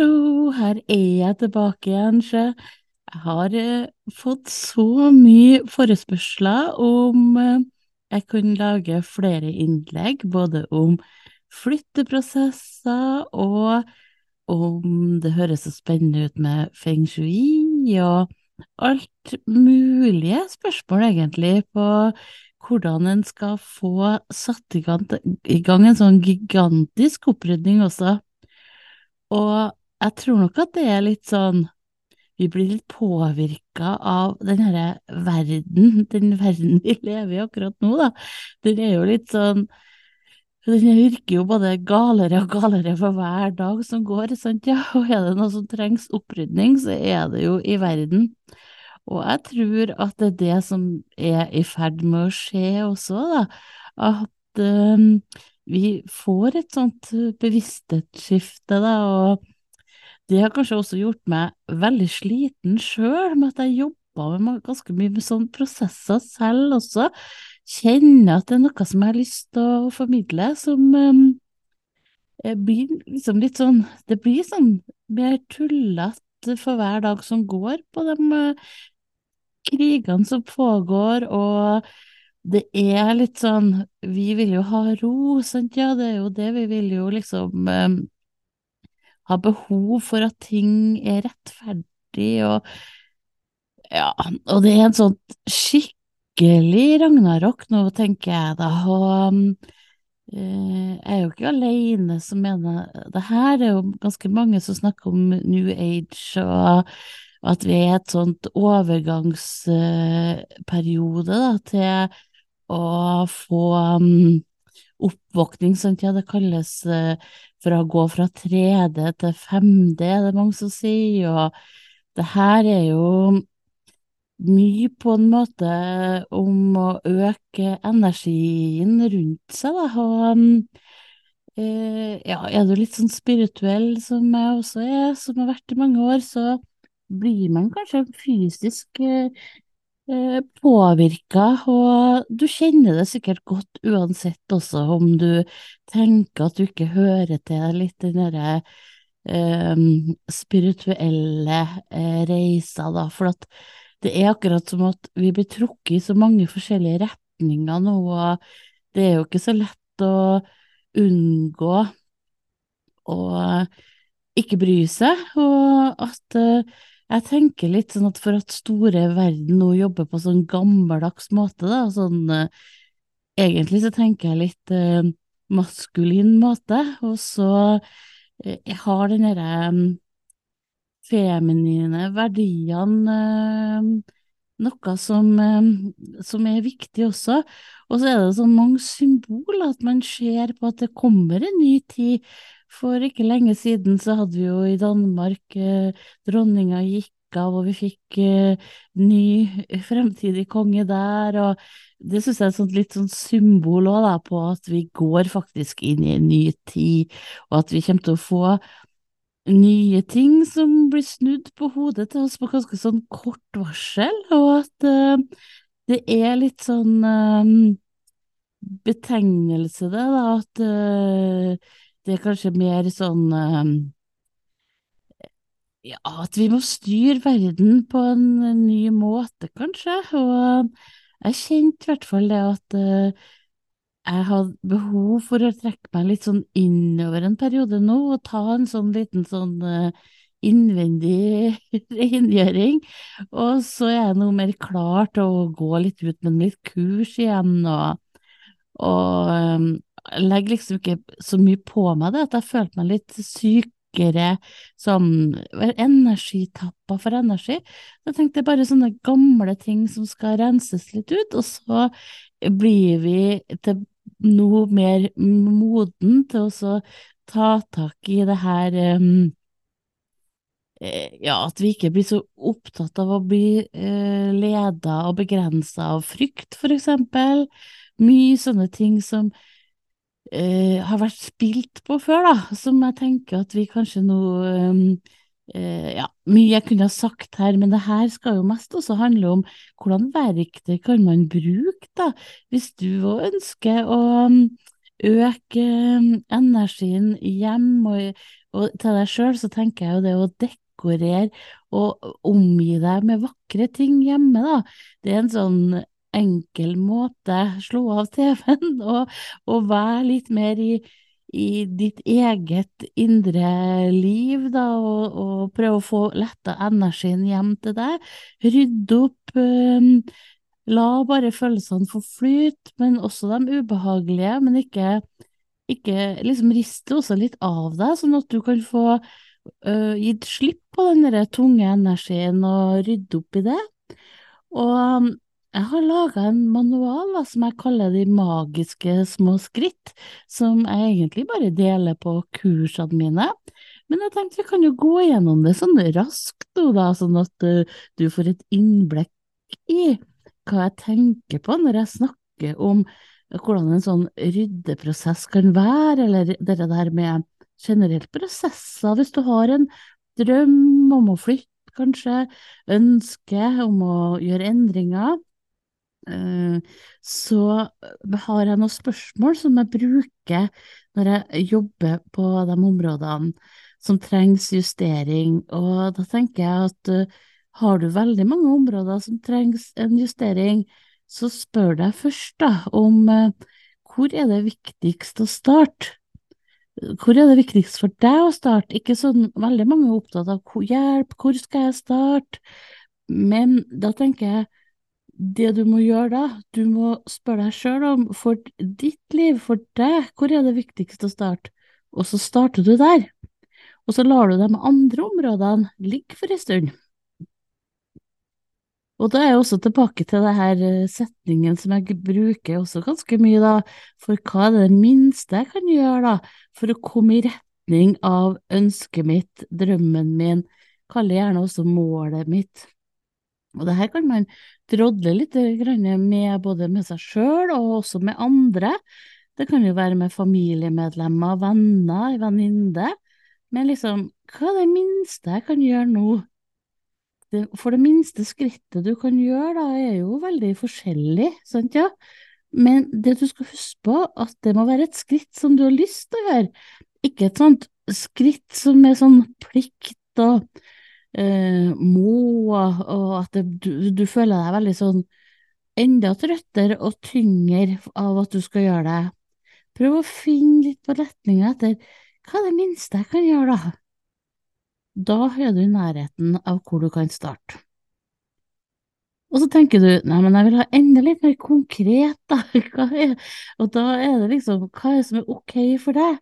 Hallo, her er jeg tilbake igjen, sjø. Jeg har eh, fått så mye forespørsler om eh, jeg kunne lage flere innlegg, både om flytteprosesser og om det høres så spennende ut med feng shui og alt mulige spørsmål, egentlig, på hvordan en skal få satt i gang, en sånn gigantisk opprydning også. Og jeg tror nok at det er litt sånn Vi blir litt påvirka av den herre verden, den verden vi lever i akkurat nå, da. Den er jo litt sånn Den virker jo både galere og galere for hver dag som går, sant, ja. Og er det noe som trengs opprydning, så er det jo i verden. Og jeg tror at det er det som er i ferd med å skje også, da. At um, vi får et sånt bevissthetsskifte, da. og det har kanskje også gjort meg veldig sliten sjøl, med at jeg jobba med ganske mye med sånne prosesser selv også. Kjenner at det er noe som jeg har lyst til å formidle, som um, blir liksom litt sånn Det blir sånn mer tullete for hver dag som går på de uh, krigene som pågår, og det er litt sånn Vi vil jo ha ro, sant, ja, det er jo det vi vil jo liksom um, ha behov for at ting er rettferdig, og ja, og det er en sånn skikkelig ragnarok. Nå, tenker jeg da, og eh, jeg er jo ikke alene som mener det her, det er jo ganske mange som snakker om New Age, og at vi er i et sånt overgangsperiode da, til å få um, oppvåkning, sant, ja, det kalles uh, for å gå fra 3D til 5D, det er mange som sier, og det her er jo mye på en måte om å øke energien rundt seg, da, og eh, ja, er du litt sånn spirituell som jeg også er, som har vært i mange år, så blir man kanskje fysisk eh, Eh, påvirka, og du kjenner det sikkert godt uansett også om du tenker at du ikke hører til litt den derre eh, spirituelle eh, reisa, da, for at det er akkurat som at vi blir trukket i så mange forskjellige retninger nå, og det er jo ikke så lett å unngå å ikke bry seg, og at uh, jeg tenker litt sånn at for at store verden nå jobber på sånn gammeldags måte, da, sånn uh, Egentlig så tenker jeg litt eh, maskulin måte, og så eh, jeg har den derre um, feminine verdiene noe som, som, er viktig også. Og så er det sånn mange symboler at man ser på at det kommer en ny tid. For ikke lenge siden så hadde vi jo i Danmark eh, dronninga gikk av, og vi fikk eh, ny fremtidig konge der, og det syns jeg er et sånt, litt sånn symbol også, da, på at vi går faktisk inn i en ny tid, og at vi kommer til å få nye ting som blir snudd på hodet til oss på ganske sånn kort varsel, og at eh, det er litt sånn eh, betegnelse, det, da, at uh, det er kanskje mer sånn um, Ja, at vi må styre verden på en, ny måte, kanskje. Og jeg kjente i hvert fall det at uh, jeg hadde behov for å trekke meg litt sånn innover en periode nå, og ta en sånn liten sånn uh, innvendig rengjøring. Og så er jeg nå mer klar til å gå litt ut med litt kurs igjen, og, og legger liksom ikke så mye på meg det, at jeg følte meg litt sykere, sånn energitappa for energi. Jeg tenkte bare sånne gamle ting som skal renses litt ut, og så blir vi til noe mer moden til å ta tak i det her um, ja, at vi ikke blir så opptatt av å bli eh, leda og begrensa av frykt, for eksempel. Mye sånne ting som uh, har vært spilt på før, da, som jeg tenker at vi kanskje nå um, uh, Ja, mye jeg kunne ha sagt her, men det her skal jo mest også handle om hvordan verktøy kan man bruke, da, hvis du ønsker å øke energien hjem og, Og til deg sjøl så tenker jeg jo det å dekorere og omgi deg med vakre ting hjemme, da. Det er en sånn enkel måte, slå av TV-en og, og være litt mer i, i ditt eget indre liv, da, og, og prøve å få letta energien hjem til deg. Rydde opp. Um, La bare følelsene få flyte, men også de ubehagelige, men ikke, ikke liksom riste også litt av deg, sånn at du kan få uh, gitt slipp på den tunge energien og rydde opp i det. Og jeg har laga en manual da, som jeg kaller De magiske små skritt, som jeg egentlig bare deler på kursene mine. Men jeg tenkte vi kan jo gå gjennom det sånn raskt da, sånn at uh, du får et innblikk i hva jeg tenker på når jeg snakker om hvordan en sånn ryddeprosess kan være, eller det der med generelt prosesser. Hvis du har en drøm om å flytte, kanskje, ønske om å gjøre endringer, eh, så har jeg noen spørsmål som jeg bruker når jeg jobber på de områdene som trengs justering, og da tenker jeg at har du veldig mange områder som trengs en justering, så spør deg først da om eh, hvor er det viktigst å starte? Hvor er det viktigst for deg å starte? Ikke sånn veldig mange er opptatt av hjelp, hvor skal jeg starte? Men da tenker jeg det du må gjøre da, du må spørre deg sjøl om for ditt liv, for deg, hvor er det viktigste å starte? Og så starter du der. Og så lar du de andre områdene ligge for en stund. Og da er jeg også tilbake til det her eh, setningen som jeg bruker også ganske mye, da, for hva er det minste jeg kan gjøre da, for å komme i retning av ønsket mitt, drømmen min, kaller gjerne også målet mitt. Og det her kan man drodle litt med både med seg sjøl og også med andre. Det kan jo være med familiemedlemmer, venner, venninne. Men liksom, hva er det minste jeg kan gjøre nå det, for det minste skrittet du kan gjøre, da, er jo veldig forskjellig, sant ja? Men det du skal huske på, at det må være et skritt som du har lyst til å gjøre, ikke et sånt skritt som er sånn plikt og eh, må, og at det, du, du, føler deg veldig sånn enda trøttere og tyngre av at du skal gjøre det. Prøv å finne litt på retninga etter hva er det minste jeg kan gjøre, da? Da er du i nærheten av hvor du kan starte. Og så tenker du nei, men jeg vil ha enda litt mer konkret, da. Og da er det liksom hva er det som er ok for deg?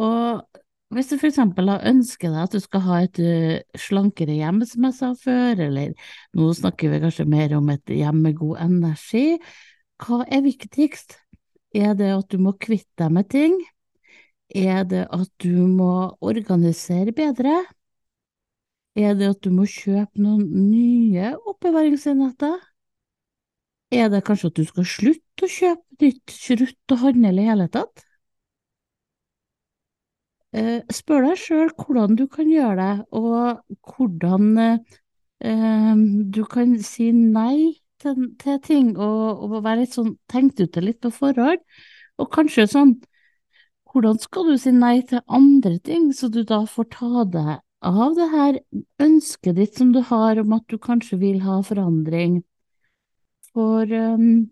Og hvis du for eksempel ønsker deg at du skal ha et uh, slankere hjem, som jeg sa før, eller nå snakker vi kanskje mer om et hjem med god energi, hva er viktigst? Er det at du må kvitte deg med ting? Er det at du må organisere bedre? Er det at du må kjøpe noen nye oppbevaringsenheter? Er det kanskje at du skal slutte å kjøpe nytt krutt og handle i hele tatt? Eh, spør deg sjøl hvordan du kan gjøre det, og hvordan eh, du kan si nei til, til ting, og, og, være litt sånn tenkt ut det litt på forhånd. Og kanskje sånn hvordan skal du si nei til andre ting, så du da får ta deg av det her ønsket ditt som du har om at du kanskje vil ha forandring. For um,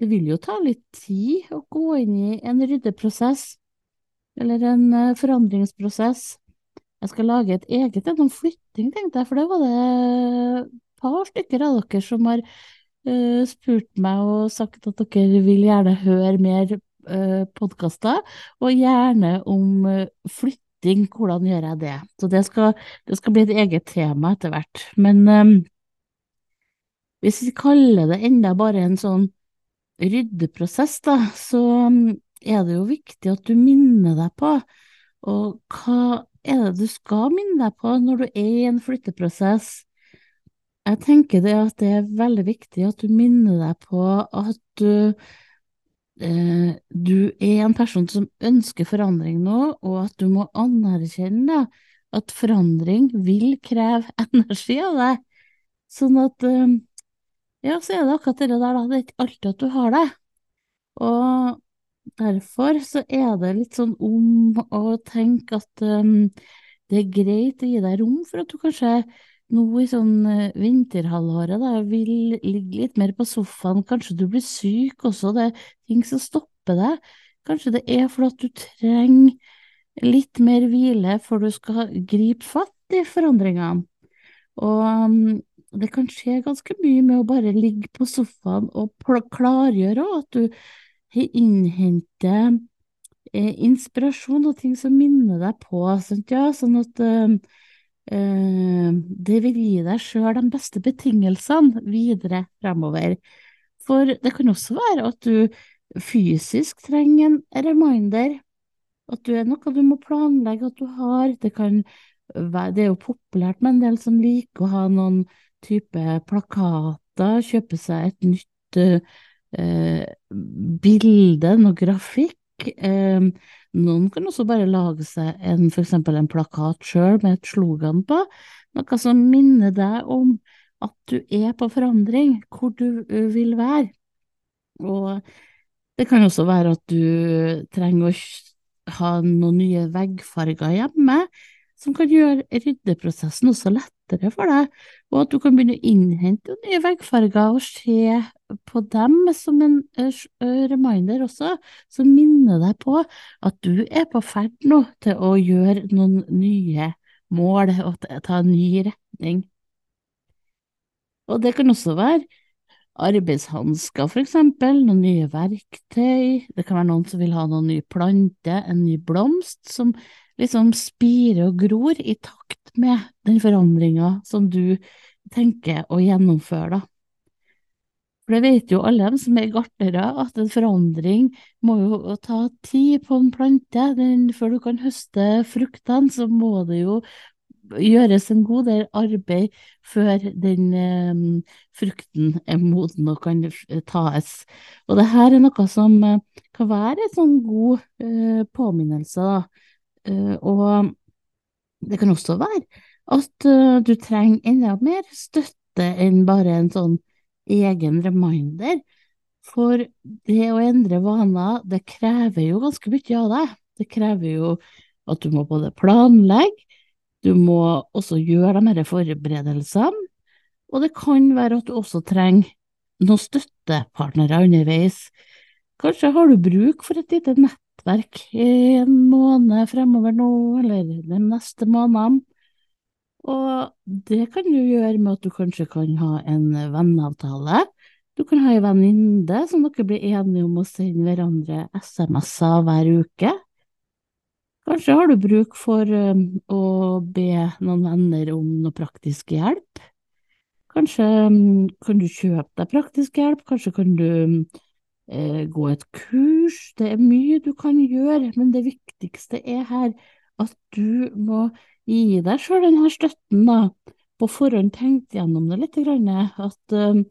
det vil jo ta litt tid å gå inn i en ryddeprosess, eller en uh, forandringsprosess. Jeg skal lage et eget en om flytting, tenkte jeg, for det var det et par stykker av dere som har uh, spurt meg og sagt at dere vil gjerne høre mer uh, podkaster, og gjerne om uh, flytting, hvordan gjør jeg det? Så det skal, det skal bli et eget tema etter hvert. Men um, hvis vi kaller det enda bare en sånn ryddeprosess, da, så um, er det jo viktig at du minner deg på, og hva er det du skal minne deg på når du er i en flytteprosess? Jeg tenker det at det er veldig viktig at du minner deg på at du eh, du er en person som ønsker forandring nå, og at du må anerkjenne at forandring vil kreve energi av deg. Sånn at eh, Ja, så er det akkurat det der, da. Det er ikke alltid at du har det. Og derfor så er det litt sånn om å tenke at um, det er greit å gi deg rom for at du kanskje nå i sånn uh, vinterhalvåret da, vil ligge litt mer på sofaen, kanskje du blir syk også, det er ting som stopper deg. Kanskje det er fordi at du trenger litt mer hvile før du skal gripe fatt i forandringene. Og um, det kan skje ganske mye med å bare ligge på sofaen og klargjøre at du innhenter eh, inspirasjon og ting som minner deg på, sant, ja? sånn at eh, eh det vil gi deg sjøl de beste betingelsene videre fremover. For det kan også være at du fysisk trenger en reminder, at du er noe du må planlegge at du har. Det kan det er jo populært med en del som liker å ha noen type plakater, kjøpe seg et nytt eh, bilde, noe grafikk. Eh, noen kan også bare lage seg en, for eksempel en plakat sjøl med et slogan på, noe som minner deg om at du er på forandring, hvor du vil være. Og det kan også være at du trenger å ha noen nye veggfarger hjemme som kan gjøre ryddeprosessen også lettere for deg, og at du kan begynne å innhente nye veggfarger og se på dem som en reminder også, som minner deg på at du er på ferd nå til å gjøre noen nye mål og ta en ny retning. Og det kan også være arbeidshansker, for eksempel, noen nye verktøy, det kan være noen som vil ha noen ny plante, en ny blomst, som liksom spirer og gror i takt med den forandringa som du tenker å gjennomføre, da. For det vet jo alle dem som er gartnere, at en forandring må jo ta tid på en plante. Den, før du kan høste fruktene, så må det jo gjøres en god del arbeid før den eh, frukten er moden og kan tas. Og det her er noe som eh, kan være en sånn god eh, påminnelse, da Eh, og det kan også være at eh, du trenger enda mer støtte enn bare en sånn egen reminder. For det å endre vaner, det krever jo ganske mye av deg. Det krever jo at du må både planlegge, du må også gjøre de disse forberedelsene, og det kan være at du også trenger noen støttepartnere underveis. Kanskje har du bruk for et lite nett nettverk i en måned fremover nå, eller de neste månedene. Og det kan du gjøre med at du kanskje kan ha en venneavtale. Du kan ha ei venninne som dere blir enige om å sende hverandre SMS-er hver uke. Kanskje har du bruk for um, å be noen venner om noe praktisk hjelp. Kanskje um, kan du kjøpe deg praktisk hjelp, kanskje kan du um, gå et kurs, det er mye du kan gjøre, men det viktigste er her at du må gi deg sjøl denne støtten, da, på forhånd tenkt gjennom det litt, at uh,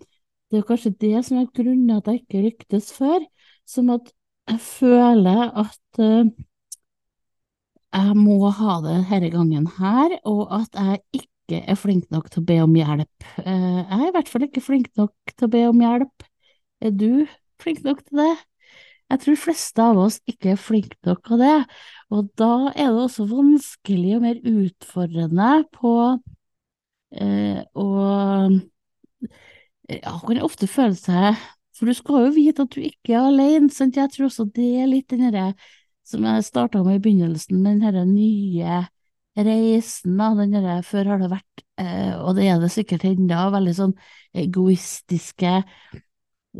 det er kanskje det som er grunnen at jeg ikke lyktes før, som at jeg føler at uh, jeg må ha det denne gangen her, og at jeg ikke er flink nok til å be om hjelp. Jeg er i hvert fall ikke flink nok til å be om hjelp. Er du flinke nok til det. Jeg tror fleste av oss ikke er flinke nok av det, og da er det også vanskelig og mer utfordrende på eh, å ja, kan ofte føle seg For du skal jo vite at du ikke er alene, sant? Jeg tror også det er litt den derre som jeg starta med i begynnelsen, den herre nye reisen, da, den derre før har det vært, eh, og det er det sikkert ennå, veldig sånn egoistiske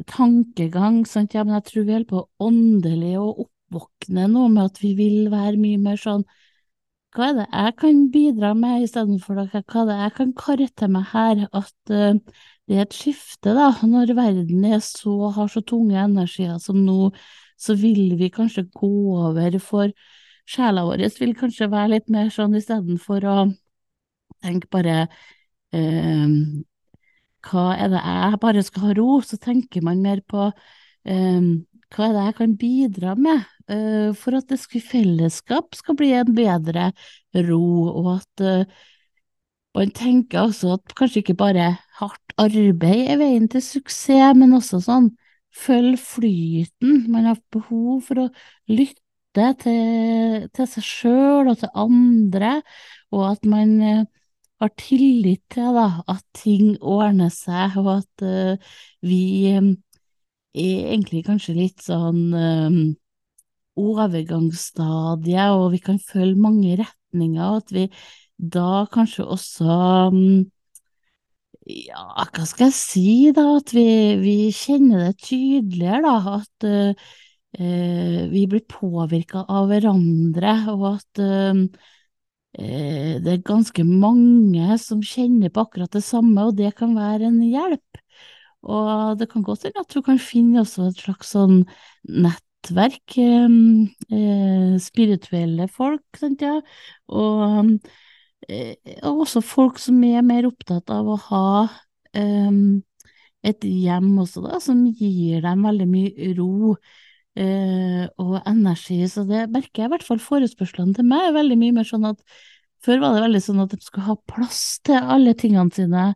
tankegang, sant, ja, men jeg tror vi holder på åndelig å oppvåkne nå med at vi vil være mye mer sånn hva er det jeg kan bidra med istedenfor hva er det jeg kan karre til meg her, at uh, det er et skifte, da, når verden er så, har så tunge energier som nå, så vil vi kanskje gå over for sjela vår. Vil kanskje være litt mer sånn istedenfor å tenke bare uh, hva er det jeg bare skal ha ro, så tenker man mer på um, hva er det jeg kan bidra med uh, for at det skal, fellesskap skal bli en bedre ro, og at uh, man tenker også at kanskje ikke bare hardt arbeid er veien til suksess, men også sånn følg flyten, man har behov for å lytte til, til seg sjøl og til andre, og at man eh, har tillit til da, at ting ordner seg, og at uh, vi um, er egentlig kanskje litt sånn um, overgangsstadie, og vi kan følge mange retninger, og at vi da kanskje også um, ja, hva skal jeg si, da, at vi, vi kjenner det tydeligere, da, at uh, vi blir påvirka av hverandre, og at uh, det er ganske mange som kjenner på akkurat det samme, og det kan være en hjelp. Og det kan godt hende at du kan finne også et slags sånn nettverk, eh, spirituelle folk, sant, ja, og, eh, også folk som er mer opptatt av å ha eh, et hjem også, da, som gir dem veldig mye ro eh, og energi. Så det merker jeg i hvert fall forespørslene til meg er veldig mye mer sånn at før var det veldig sånn at de skulle ha plass til alle tingene sine.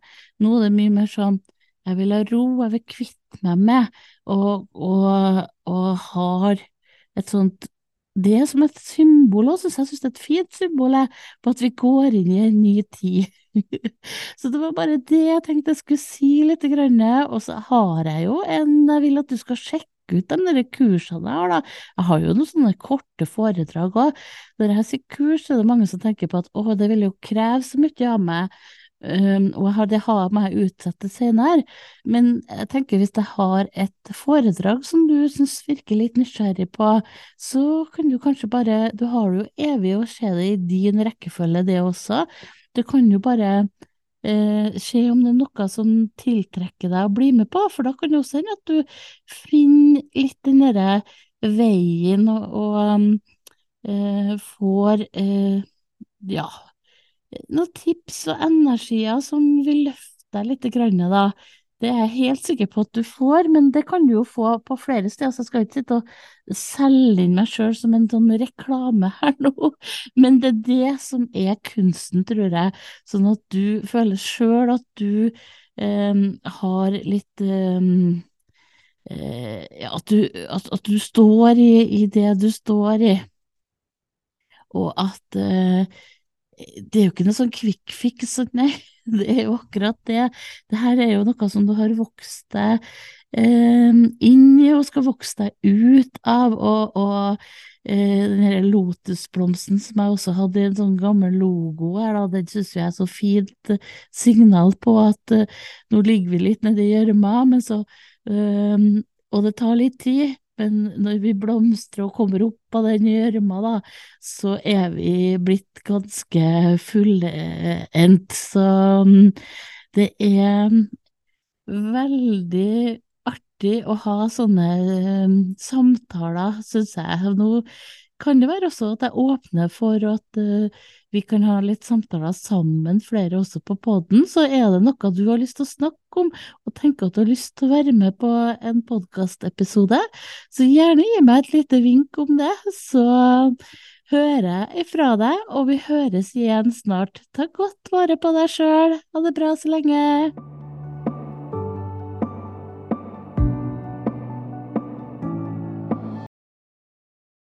Nå er det mye mer sånn jeg vil ha ro, jeg vil kvitte meg med, og, og, og har et sånt Det er som et symbol også, så jeg syns det er et fint symbol på at vi går inn i en ny tid. så det var bare det jeg tenkte jeg skulle si litt, og så har jeg jo en Jeg vil at du skal sjekke ut de der kursene jeg har, da. Jeg har jo noen sånne korte foredrag òg. Når jeg sier kurs, er det mange som tenker på at å, det vil jo kreve så mye av meg. Um, og det har meg utsatt til senere, men jeg tenker hvis jeg har et foredrag som du syns virker litt nysgjerrig på, så kan du kanskje bare Du har jo evig å se det i din rekkefølge, det også. Du kan jo bare eh, se om det er noe som tiltrekker deg å bli med på, for da kan det også hende at du finner litt den derre veien og, og um, eh, får eh, ja, noen tips og energier som vil løfte deg litt, grann, da. Det er jeg helt sikker på at du får, men det kan du jo få på flere steder, så jeg skal ikke sitte og selge inn meg sjøl som en sånn reklame her nå, men det er det som er kunsten, tror jeg, sånn at du føler sjøl at du eh, har litt eh, at, du, at, at, du står i, i, det du står i, og at eh, det er jo ikke noe sånn quick fix, nei, det er jo akkurat det. Det her er jo noe som du har vokst deg eh, inn i og skal vokse deg ut av, og, og eh, den her lotusblomsten som jeg også hadde i en sånn gammel logo her, da, den synes jeg er så fint signal på at eh, nå ligger vi litt nedi gjørma, men så eh, Og det tar litt tid. Men når vi blomstrer og kommer opp av den gjørma, da, så er vi blitt ganske fullendt. Så mm, det er veldig artig å ha sånne mm, samtaler, syns jeg. Nå kan det være også at jeg åpner for at uh, vi kan ha litt samtaler sammen, flere også på poden. Så er det noe du har lyst til å snakke om, og tenker at du har lyst til å være med på en podkastepisode, så gjerne gi meg et lite vink om det, så hører jeg ifra deg, og vi høres igjen snart. Ta godt vare på deg sjøl. Ha det bra så lenge.